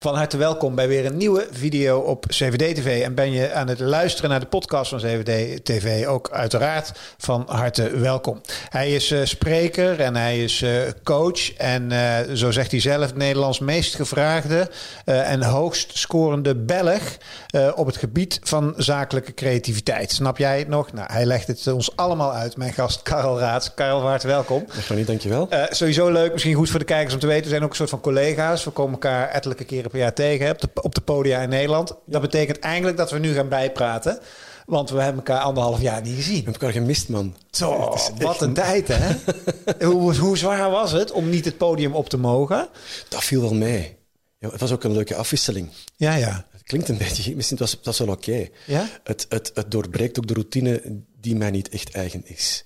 Van harte welkom bij weer een nieuwe video op CVD TV. En ben je aan het luisteren naar de podcast van CVD TV, ook uiteraard van harte welkom. Hij is uh, spreker en hij is uh, coach. En uh, zo zegt hij zelf, Nederlands meest gevraagde en hoogst scorende Belg op het gebied van zakelijke creativiteit. Snap jij het nog? Nou, hij legt het ons allemaal uit. Mijn gast Karel Raad. Karel, harte welkom. Dag dankjewel. sowieso leuk, misschien goed voor de kijkers om te weten. We zijn ook een soort van collega's. We komen elkaar ettelijke keren per jaar tegen op de, op de podia in Nederland. Dat betekent eigenlijk dat we nu gaan bijpraten. Want we hebben elkaar anderhalf jaar niet gezien. We hebben elkaar gemist, man. Zo, wat een tijd, hè? hoe, hoe zwaar was het om niet het podium op te mogen? Dat viel wel mee. Ja, het was ook een leuke afwisseling. Ja, ja. Het klinkt een beetje, misschien was, dat wel oké. Ja? Het, het, het doorbreekt ook de routine die mij niet echt eigen is.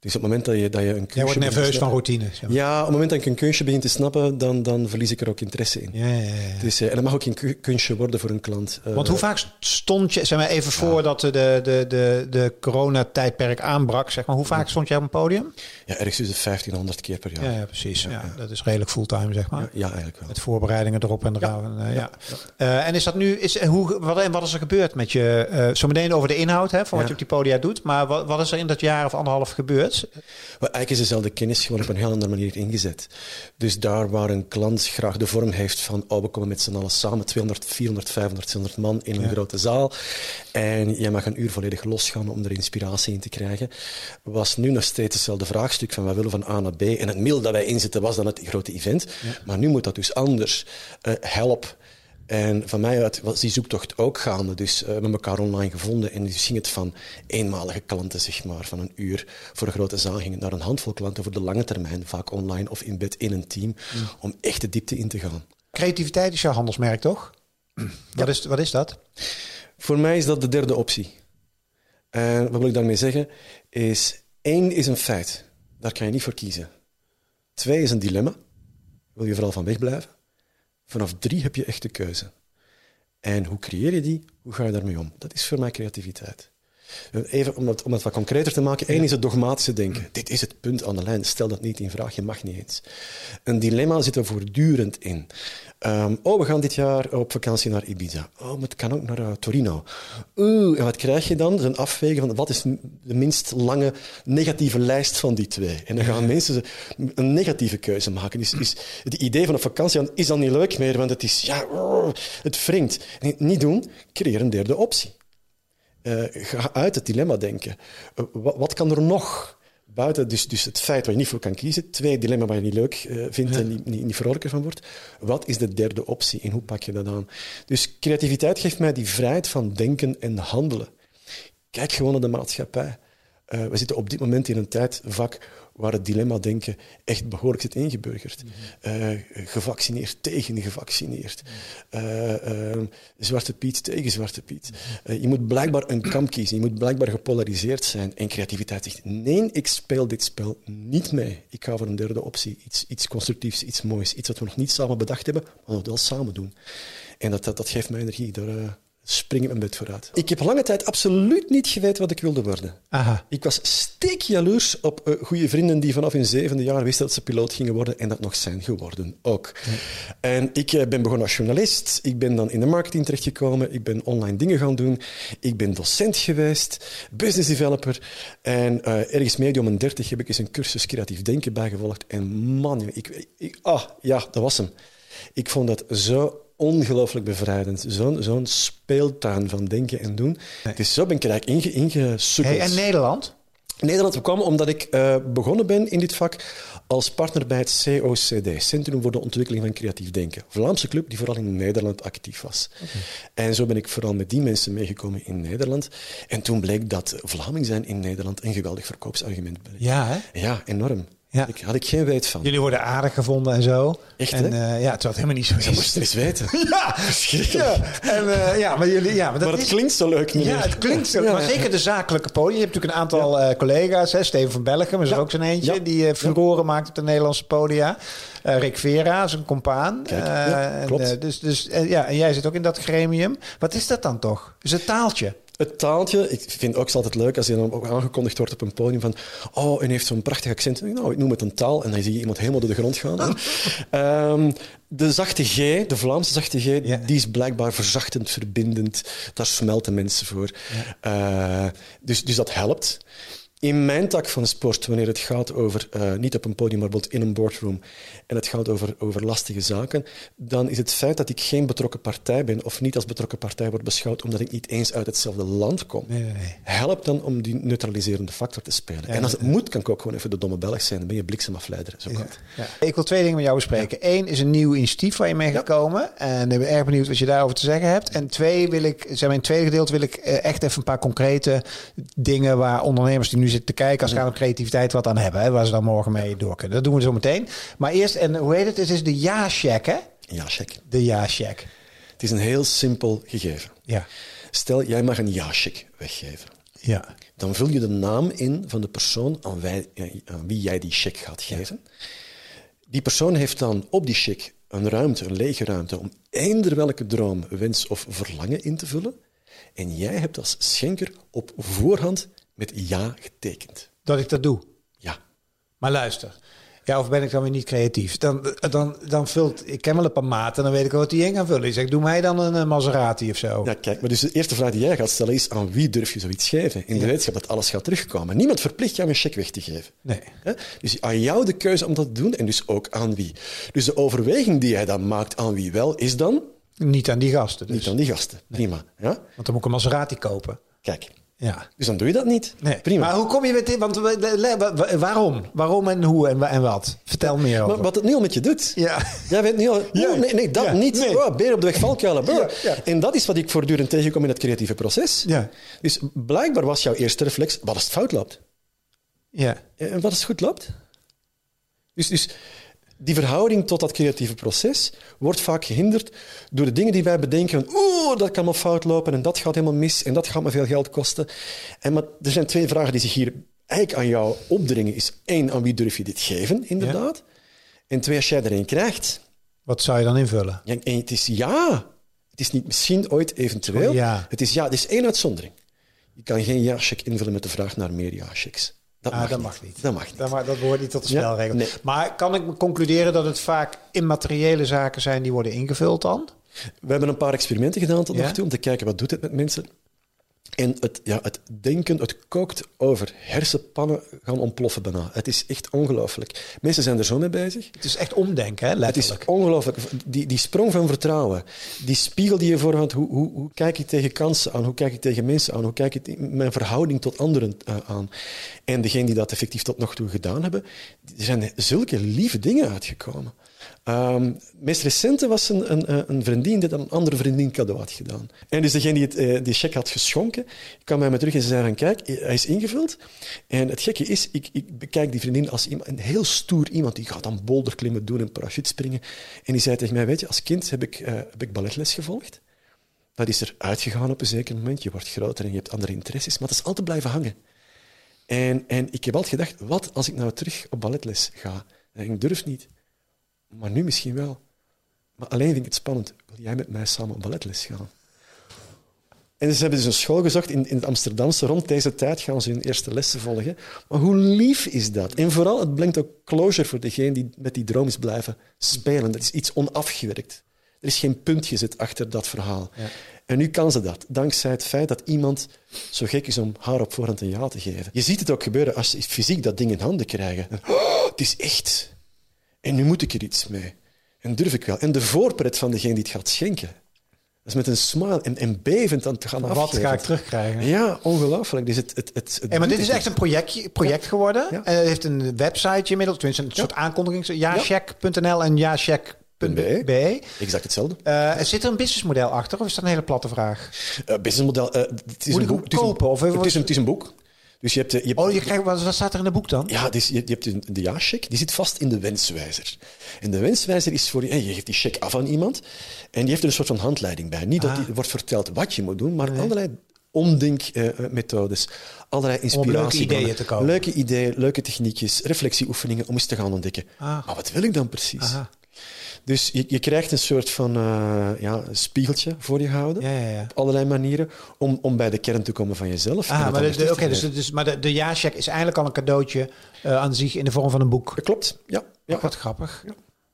Dus op het moment dat je, dat je een kunstje... Jij wordt nerveus van routine. Ja, op het moment dat ik een kunstje begin te snappen, dan, dan verlies ik er ook interesse in. Ja, ja, ja. Dus, uh, en dat mag ook een kunstje worden voor een klant. Uh, Want hoe vaak stond je, zeg maar even voordat de, de, de, de coronatijdperk aanbrak, zeg maar, hoe vaak stond jij op een podium? Ja, ergens tussen 1500 keer per jaar. Ja, precies. Ja, Dat is redelijk fulltime, zeg maar. Ja, eigenlijk wel. Met voorbereidingen erop en eraan. Ja. ja. En is dat nu, is, hoe, wat, wat is er gebeurd met je, uh, zometeen over de inhoud hè, van wat je op die podia doet, maar wat, wat is er in dat jaar of anderhalf gebeurd? Eigenlijk is dezelfde kennis gewoon op een heel andere manier ingezet. Dus daar waar een klant graag de vorm heeft van oh, we komen met z'n allen samen, 200, 400, 500, 600 man in een ja. grote zaal en jij mag een uur volledig losgaan om er inspiratie in te krijgen, was nu nog steeds hetzelfde vraagstuk van wat willen van A naar B. En het middel dat wij inzetten was dan het grote event. Ja. Maar nu moet dat dus anders. Uh, help, en van mij uit was die zoektocht ook gaande. Dus uh, we hebben elkaar online gevonden. En dus ging het van eenmalige klanten, zeg maar, van een uur voor een grote zaal, ging naar een handvol klanten voor de lange termijn, vaak online of in bed in een team, mm. om echt de diepte in te gaan. Creativiteit is jouw handelsmerk, toch? Ja. Wat, is, wat is dat? Voor mij is dat de derde optie. En wat wil ik daarmee zeggen? Is één is een feit. Daar kan je niet voor kiezen. Twee is een dilemma. Wil je vooral van wegblijven? Vanaf drie heb je echt de keuze. En hoe creëer je die? Hoe ga je daarmee om? Dat is voor mij creativiteit. Even om het, om het wat concreter te maken. Eén is het dogmatische denken. Dit is het punt aan de lijn. Stel dat niet in vraag. Je mag niet eens. Een dilemma zit er voortdurend in. Um, oh, we gaan dit jaar op vakantie naar Ibiza. Oh, maar het kan ook naar uh, Torino. Oeh, en wat krijg je dan? Een afwegen van wat is de minst lange negatieve lijst van die twee. En dan gaan mensen een negatieve keuze maken. Dus, is het idee van een vakantie is dan niet leuk meer, want het is, ja, het wringt. Niet doen, creëer een derde optie. Uh, ga uit het dilemma denken. Uh, wat, wat, kan er nog? Buiten dus, dus het feit waar je niet voor kan kiezen. Twee, dilemma waar je niet leuk uh, vindt ja. en niet, niet, niet vrolijker van wordt. Wat is de derde optie en hoe pak je dat aan? Dus creativiteit geeft mij die vrijheid van denken en handelen. Kijk gewoon naar de maatschappij. We zitten op dit moment in een tijdvak waar het dilemma-denken echt behoorlijk zit ingeburgerd. Mm gevaccineerd tegen gevaccineerd. -hmm. uh, Zwarte Piet tegen Zwarte Piet. -hmm. je moet blijkbaar een kamp kiezen. Je moet blijkbaar gepolariseerd zijn. En creativiteit zegt, nee, ik speel dit spel niet mee. Ik ga voor een derde optie. Iets, iets constructiefs, iets moois. Iets wat we nog niet samen bedacht hebben, maar we wel samen doen. En dat, dat, dat geeft mij energie. Daar, spring ik mijn bed vooruit. Ik heb lange tijd absoluut niet geweten wat ik wilde worden. Aha. Ik was steekjaloers op uh, goede vrienden die vanaf hun zevende jaar wisten dat ze piloot gingen worden en dat nog zijn geworden ook. Ja. En ik uh, ben begonnen als journalist. Ik ben dan in de marketing terechtgekomen. Ik ben online dingen gaan doen. Ik ben docent geweest, business developer. En uh, ergens medium een 30 heb ik eens een cursus creatief denken bijgevolgd. En man, ik, ik, ah, ja, dat was hem. Ik vond dat zo ongelooflijk bevrijdend. Zo'n zo'n speeltuin van denken en doen. Nee. Dus zo ben ik er eigenlijk inge, ingesukkeld. Hey, en Nederland? Nederland kwam omdat ik uh, begonnen ben in dit vak als partner bij het COCD, Centrum voor de Ontwikkeling van Creatief Denken. Vlaamse club die vooral in Nederland actief was. Okay. En zo ben ik vooral met die mensen meegekomen in Nederland. En toen bleek dat Vlaming zijn in Nederland een geweldig verkoopsargument bleek. Ja, hè? Ja, enorm. Ja. Had, ik, had ik geen weet van. Jullie worden aardig gevonden en zo. Echt, en, hè? eh, ja, het helemaal niet zo Je moest het eens weten. Ja, ja. En, eh, ja, maar jullie, ja, maar dat maar het is, klinkt zo leuk, meneer. Ja, het klinkt zo. Ja, maar zeker de zakelijke podium. Je hebt natuurlijk een aantal eh, collega's. Hè? Steven van Bellegem is er ook zo'n eentje. Ja. Die eh furoren maakt op de Nederlandse podia. Eh, Rick Vera is een compaan. Kijk, Eh, ja, en, klopt. eh, dus, dus, ja, en jij zit ook in dat gremium. Wat is dat dan toch? Is het taaltje? Het taaltje, ik vind ook altijd leuk als je dan ook aangekondigd wordt op een podium van oh, en heeft zo'n prachtig accent. Nou, ik noem het een taal en dan zie je iemand helemaal door de grond gaan. Ehm, de zachte G, de Vlaamse zachte G, Ja. die is blijkbaar verzachtend, verbindend. Daar smelten mensen voor. Eh, dus, dus dat helpt. In mijn tak van sport, wanneer het gaat over, eh, niet op een podium, maar bijvoorbeeld in een boardroom, en het gaat over, over lastige zaken, dan is het feit dat ik geen betrokken partij ben, of niet als betrokken partij word beschouwd, omdat ik niet eens uit hetzelfde land kom, Nee, nee, nee. helpt dan om die neutraliserende factor te spelen. en als het moet, kan ik ook gewoon even de domme Belg zijn. Dan ben je bliksemafleider. Zo. Ja. Ik wil twee dingen met jou bespreken. Eén is een nieuw initiatief waar je mee gaat komen. En ik ben erg benieuwd wat je daarover te zeggen hebt. En twee wil ik, in het tweede gedeelte wil ik eh, echt even een paar concrete dingen waar ondernemers die nu zitten te kijken als gaat om creativiteit wat aan hebben. Hè, waar ze dan morgen mee door kunnen. Dat doen we zo meteen. Maar eerst, en hoe heet het? Het is de ja-check, hè? Ja, check. De ja-check. Het is een heel simpel gegeven. Ja. Stel, jij mag een ja-check weggeven. Ja. Dan vul je de naam in van de persoon aan, wij- aan wie jij die check gaat geven. Die persoon heeft dan op die check een ruimte, een lege ruimte, om eender welke droom, wens of verlangen in te vullen. En jij hebt als schenker op voorhand met ja getekend. Dat ik dat doe. Ja. Maar luister. Ja, of ben ik dan weer niet creatief? Dan, dan, dan vult... Ik ken wel een paar maten, dan weet ik wel wat die in gaan vullen. Ik zeg, doe mij dan een eh, Maserati of zo. Ja, kijk, maar dus de eerste vraag die jij gaat stellen is aan wie durf je zoiets geven? In de wetenschap dat alles gaat terugkomen. Niemand verplicht jou een check weg te geven. Nee. Dus aan jou de keuze om dat te doen en dus ook aan wie. Dus de overweging die jij dan maakt aan wie wel, is dan Niet aan die gasten dus. niet aan die gasten. Prima. Ja? Want dan moet ik een Maserati kopen. Kijk, Ja. dus dan doe je dat niet. Nee. Prima. Maar hoe kom je met dit? Want waarom? Waarom en hoe en, wa- en wat? Vertel meer over. Maar wat het nu al met je doet. Ja. Jij weet niet al, Ja. oh, nee, nee, dat Ja. niet. Nee. Oh, beer op de weg valkuilen. En dat is wat ik voortdurend tegenkom in het creatieve proces. Ja. Dus blijkbaar was jouw eerste reflex, wat als het fout loopt? Ja. En wat als het goed loopt? Dus, dus die verhouding tot dat creatieve proces wordt vaak gehinderd door de dingen die wij bedenken. Oeh, dat kan maar fout lopen en dat gaat helemaal mis en dat gaat me veel geld kosten. En maar er zijn twee vragen die zich hier eigenlijk aan jou opdringen. Is één, aan wie durf je dit geven, inderdaad? En twee, als jij er één krijgt, Wat zou je dan invullen? ja, en het is ja. Het is niet misschien, ooit, eventueel. Oh, ja. Het is ja. Er is één uitzondering. Je kan geen ja-check invullen met de vraag naar meer ja-checks. Dat, Ah, mag, dat niet. mag niet. Dat mag niet. Dat, maar, dat behoort niet tot de Ja, nee. Maar kan ik concluderen dat het vaak immateriële zaken zijn die worden ingevuld dan? We hebben een paar experimenten gedaan tot Ja? nog toe om te kijken wat doet het met mensen. En het, ja, het denken, het kookt over. Hersenpannen gaan ontploffen bijna. Het is echt ongelooflijk. Mensen zijn er zo mee bezig. Het is echt omdenken, hè? Het is letterlijk. ongelooflijk. Die, die sprong van vertrouwen, die spiegel die je voorhoudt, hoe, hoe, hoe kijk ik tegen kansen aan, hoe kijk ik tegen mensen aan, hoe kijk ik mijn verhouding tot anderen eh, aan. En degenen die dat effectief tot nog toe gedaan hebben, er zijn zulke lieve dingen uitgekomen. Ehm, het meest recente was een, een, een vriendin die een andere vriendin cadeau had gedaan. En dus degene die het, eh, die check had geschonken, kwam bij me terug en ze zei van, kijk, hij is ingevuld. En het gekke is, ik, ik bekijk die vriendin als iemand, een heel stoer iemand, die gaat dan boulderklimmen doen en parachute springen. En die zei tegen mij, weet je, als kind heb ik, eh, heb ik balletles gevolgd. Dat is er uitgegaan op een zeker moment. Je wordt groter en je hebt andere interesses, maar dat is altijd blijven hangen. En, en ik heb altijd gedacht, wat als ik nou terug op balletles ga? Ik durf niet. Maar nu misschien wel. Maar alleen vind ik het spannend. Wil jij met mij samen op balletles gaan? En ze hebben dus een school gezocht in, in het Amsterdamse. Rond deze tijd gaan ze hun eerste lessen volgen. Maar hoe lief is dat? En vooral, het brengt ook closure voor degene die met die droom is blijven spelen. Dat is iets onafgewerkt. Er is geen punt gezet achter dat verhaal. En nu kan ze dat, dankzij het feit dat iemand zo gek is om haar op voorhand een ja te geven. Je ziet het ook gebeuren als ze fysiek dat ding in handen krijgen. Oh, het is echt. En nu moet ik er iets mee. En durf ik wel. En de voorpret van degene die het gaat schenken. Dat is met een smile en, en bevend aan te gaan Wat afgeven. ga ik terugkrijgen? Ja, ongelooflijk. Dus het, het, het, het Hey, maar dit is echt een project, project geworden. Ja. En het heeft een website inmiddels, tenminste een soort aankondiging. Jacheck.nl en jacheck.be. Exact hetzelfde. Eh, zit er een businessmodel achter of is dat een hele platte vraag? Uh, businessmodel. eh, het is Moet een boek. Het is een- kopen? Of het, is een, het is een boek. Dus je hebt, de, je hebt Oh, je krijgt, wat, staat er in het boek dan? Ja, dus je, je hebt de, de ja-check, die zit vast in de wenswijzer. En de wenswijzer is voor je, je geeft die check af aan iemand en die heeft er een soort van handleiding bij. Niet dat die wordt verteld wat je moet doen, maar allerlei omdenkmethodes, allerlei inspiratie. leuke ideeën te komen. Leuke ideeën, leuke techniekjes, reflectieoefeningen om eens te gaan ontdekken. Ah. Maar wat wil ik dan precies? Aha. Dus je, je krijgt een soort van eh, ja, spiegeltje voor je. Ja, ja, ja. Op allerlei manieren. Om, om bij de kern te komen van jezelf. Ah, het maar de, de, oké, dus, dus, maar de, is eigenlijk al een cadeautje eh, aan zich in de vorm van een boek. Dat klopt, ja. ja. Wat grappig.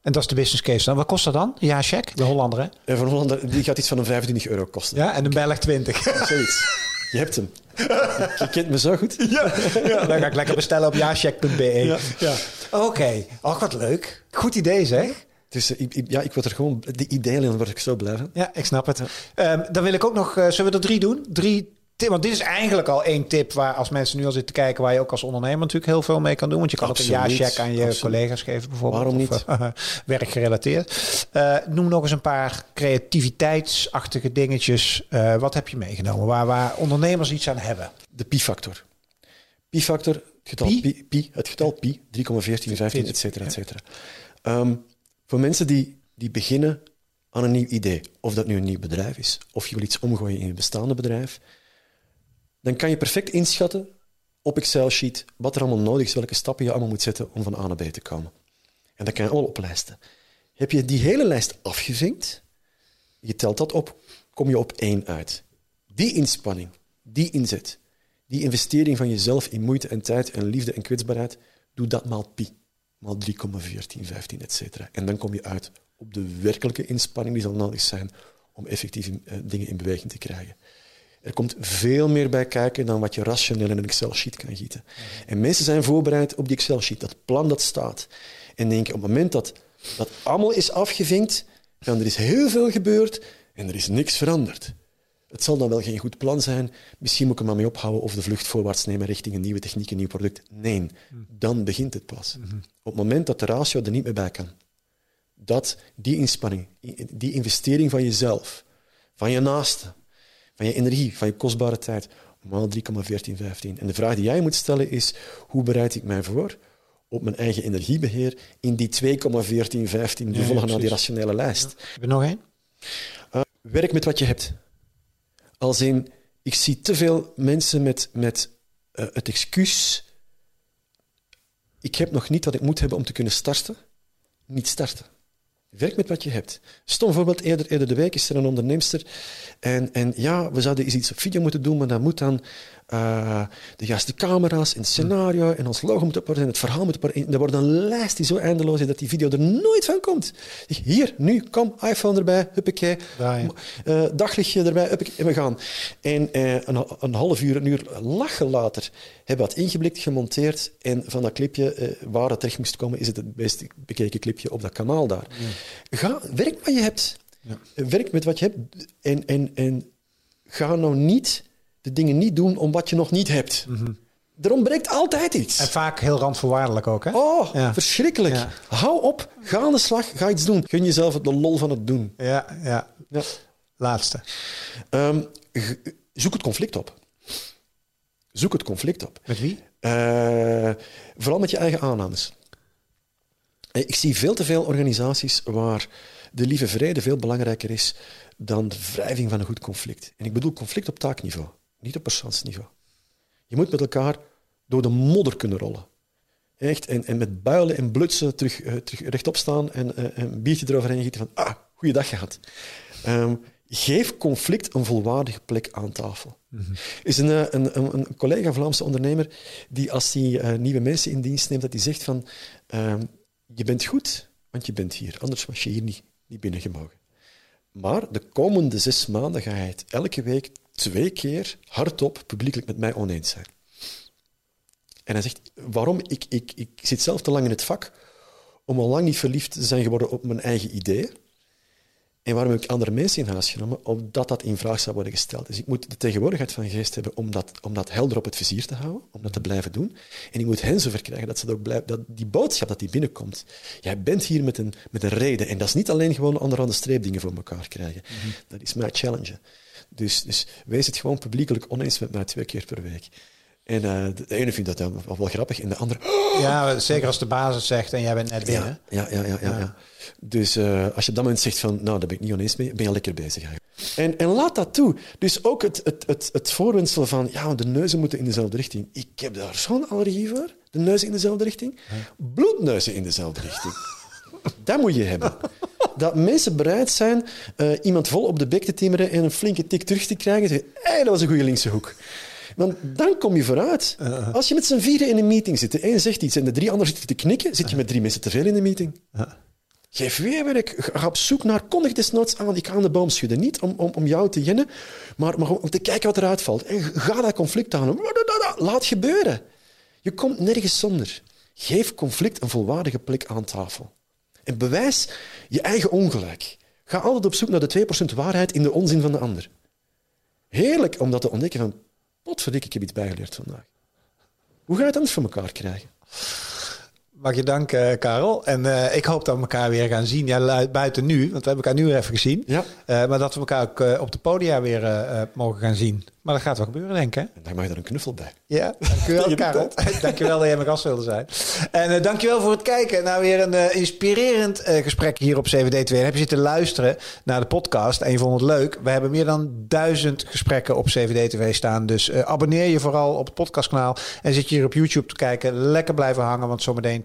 En dat is de business case dan. Wat kost dat dan? De ja-check? De Hollander, hè? En van Hollander, die gaat iets van een 25 euro kosten. Ja, en een Belg 20. Zoiets. Je hebt hem. Je, kent me zo goed. ja, ja, dan ga ik lekker bestellen op jacheck.be. Ja, ja. Oké. Oh, wat leuk. Goed idee, zeg. Dus eh, ik, ik- ja, ik word er gewoon... Die ideeën, dan word ik zo blij van. Ja, ik snap het. Ehm, dan wil ik ook nog... eh, zullen we er drie doen? Drie want dit is eigenlijk al één tip waar als mensen nu al zitten te kijken, waar je ook als ondernemer natuurlijk heel veel mee kan doen. Want je kan ook Absoluut, een ja-check aan je absoluut. collega's geven bijvoorbeeld. Waarom niet? Of, eh, werkgerelateerd. Noem nog eens een paar creativiteitsachtige dingetjes. Wat heb je meegenomen waar, waar ondernemers iets aan hebben? De pi-factor. Pi-factor, het getal Pi? pi, het getal pi, 3,14, 15, et cetera, et cetera. Ehm, voor mensen die, die beginnen aan een nieuw idee, of dat nu een nieuw bedrijf is, of je wil iets omgooien in je bestaande bedrijf, dan kan je perfect inschatten op Excel-sheet wat er allemaal nodig is, welke stappen je allemaal moet zetten om van A naar B te komen. En dat kan je allemaal oplijsten. Heb je die hele lijst afgevinkt, je telt dat op, kom je op één uit. Die inspanning, die inzet, die investering van jezelf in moeite en tijd en liefde en kwetsbaarheid, doe dat maal pi. Maal 3,14, 15, et cetera. En dan kom je uit op de werkelijke inspanning die zal nodig zijn om effectief in- eh, dingen in beweging te krijgen. Er komt veel meer bij kijken dan wat je rationeel in een Excel-sheet kan gieten. En mensen zijn voorbereid op die Excel-sheet, dat plan dat staat. En denken op het moment dat dat allemaal is afgevinkt, dan er is heel veel gebeurd en er is niks veranderd. Het zal dan wel geen goed plan zijn. Misschien moet ik er maar mee ophouden of de vlucht voorwaarts nemen richting een nieuwe techniek, een nieuw product. Nee, dan begint het pas. Op het moment dat de ratio er niet meer bij kan, dat die inspanning, die investering van jezelf, van je naaste, van je energie, van je kostbare tijd, maal 3,1415. En de vraag die jij moet stellen is, hoe bereid ik mij voor op mijn eigen energiebeheer in die 2,1415, die Ja, volgen naar die rationele lijst? Heb je nog één? Werk met wat je hebt. Als in, ik zie te veel mensen met, met eh, het excuus, ik heb nog niet wat ik moet hebben om te kunnen starten, niet starten. Werk met wat je hebt. Stom voorbeeld, eerder, eerder de week is er een onderneemster en, en ja, we zouden eens iets op video moeten doen, maar dan moet dan eh, de juiste camera's en het scenario en ons logo moeten op orde en het verhaal moet op orde. En Er wordt een lijst die zo eindeloos is dat die video er nooit van komt. Hier, nu, kom, iPhone erbij, huppakee, Draaien. eh, daglichtje erbij, huppakee, en we gaan. En eh, een, een half uur, een uur lachen later hebben we dat ingeblikt, gemonteerd en van dat clipje, waar het terecht moest komen, is het het best bekeken clipje op dat kanaal daar. Ga, werk wat je hebt. Werk met wat je hebt en, en, en ga nou niet de dingen niet doen om wat je nog niet hebt. Er ontbreekt altijd iets. En vaak heel randvoorwaardelijk ook, hè? Oh, Ja. verschrikkelijk. Ja. Hou op, ga aan de slag, ga iets doen. Gun jezelf de lol van het doen. Ja, ja. Ja. Laatste. Ehm, zoek het conflict op. Zoek het conflict op. Met wie? Eh, vooral met je eigen aannames. Eh, Ik zie veel te veel organisaties waar de lieve vrede veel belangrijker is dan de wrijving van een goed conflict. En ik bedoel conflict op taakniveau, niet op persoonsniveau. Je moet met elkaar door de modder kunnen rollen. Echt, en, en met builen en blutsen terug, eh, terug rechtop staan en eh, een biertje eroverheen gieten van ah, goeiedag gehad. Ehm, geef conflict een volwaardige plek aan tafel. is een, eh, een, een, een collega, Vlaamse ondernemer, die als hij nieuwe mensen in dienst neemt, dat hij zegt van ehm, je bent goed, want je bent hier. Anders was je hier niet, niet binnengemogen. Maar de komende zes maanden ga je het elke week twee keer hardop publiekelijk met mij oneens zijn. En hij zegt, waarom? Ik, ik, ik zit zelf te lang in het vak om al lang niet verliefd te zijn geworden op mijn eigen ideeën. En waarom heb ik andere mensen in huis genomen? Omdat dat in vraag zou worden gesteld. Dus ik moet de tegenwoordigheid van geest hebben om dat, om dat helder op het vizier te houden, om dat te blijven doen. En ik moet hen zover krijgen dat, ze dat ook blijven, dat die boodschap dat die binnenkomt. Jij bent hier met een, met een reden. En dat is niet alleen gewoon onderaan de streep dingen voor elkaar krijgen. Dat is mijn challenge. Dus, dus wees het gewoon publiekelijk oneens met mij twee keer per week. En eh, de ene vindt dat dan wel, wel grappig en de andere... Ja, zeker als de het zegt en jij bent net binnen. Ja, ja, ja. ja, ja, Dus eh, als je op dat moment zegt van, nou, daar ben ik niet oneens mee, ben je lekker bezig. En, en laat dat toe. Dus ook het, het, het, het voorwensel van, ja, de neuzen moeten in dezelfde richting. Ik heb daar zo'n allergie voor, de neuzen in dezelfde richting. Bloedneuzen in dezelfde richting. dat moet je hebben. Dat mensen bereid zijn uh, iemand vol op de bek te timmeren en een flinke tik terug te krijgen. Zeggen, hey, dat was een goede linkse hoek. Want dan kom je vooruit. Uh-huh. Als je met z'n vieren in een meeting zit, de een zegt iets en de drie anderen zitten te knikken, zit je met drie mensen te veel in de meeting. Geef weerwerk. Ga op zoek naar, kondig desnoods aan. Ik ga aan de boom schudden. Niet om, om, om jou te jennen, maar, maar om te kijken wat eruit valt. En ga dat conflict aan. Laat gebeuren. Je komt nergens zonder. Geef conflict een volwaardige plek aan tafel. En bewijs je eigen ongelijk. Ga altijd op zoek naar de 2% waarheid in de onzin van de ander. Heerlijk om dat te ontdekken van, ik heb iets bijgeleerd vandaag. Hoe ga je het anders voor elkaar krijgen? Mag je danken, uh, Karel. En uh, ik hoop dat we elkaar weer gaan zien. Ja, buiten nu, want we hebben elkaar nu even gezien. Ja. Uh, maar dat we elkaar ook op de podia weer mogen gaan zien. Maar dat gaat wel gebeuren, denk ik. Hè? En dan mag je er een knuffel bij. Ja, dankjewel, Karel. dankjewel dat jij mijn gast wilde zijn. En dankjewel voor het kijken. Nou, weer een inspirerend gesprek hier op CVD2. heb je zitten luisteren naar de podcast en je vond het leuk. We hebben meer dan duizend gesprekken op CVD-TV staan. Dus abonneer je vooral op het podcastkanaal. En zit je hier op YouTube te kijken. Lekker blijven hangen, want zometeen